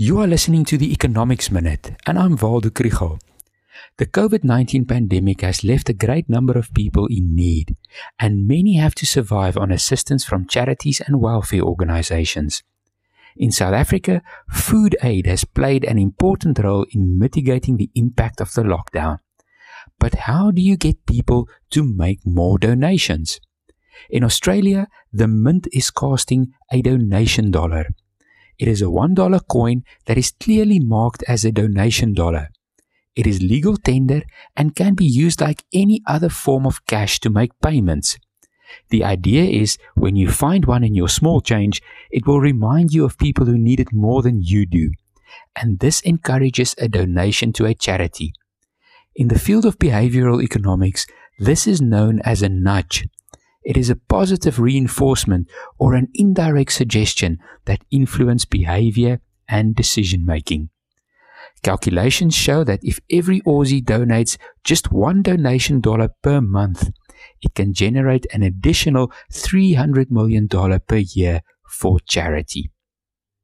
You are listening to the Economics Minute, and I'm Waldo Krugell. The COVID 19 pandemic has left a great number of people in need, and many have to survive on assistance from charities and welfare organizations. In South Africa, food aid has played an important role in mitigating the impact of the lockdown. But how do you get people to make more donations? In Australia, the Mint is casting a donation dollar. It is a $1 coin that is clearly marked as a donation dollar. It is legal tender and can be used like any other form of cash to make payments. The idea is when you find one in your small change, it will remind you of people who need it more than you do. And this encourages a donation to a charity. In the field of behavioral economics, this is known as a nudge. It is a positive reinforcement or an indirect suggestion that influence behavior and decision making. Calculations show that if every Aussie donates just one donation dollar per month, it can generate an additional $300 million per year for charity.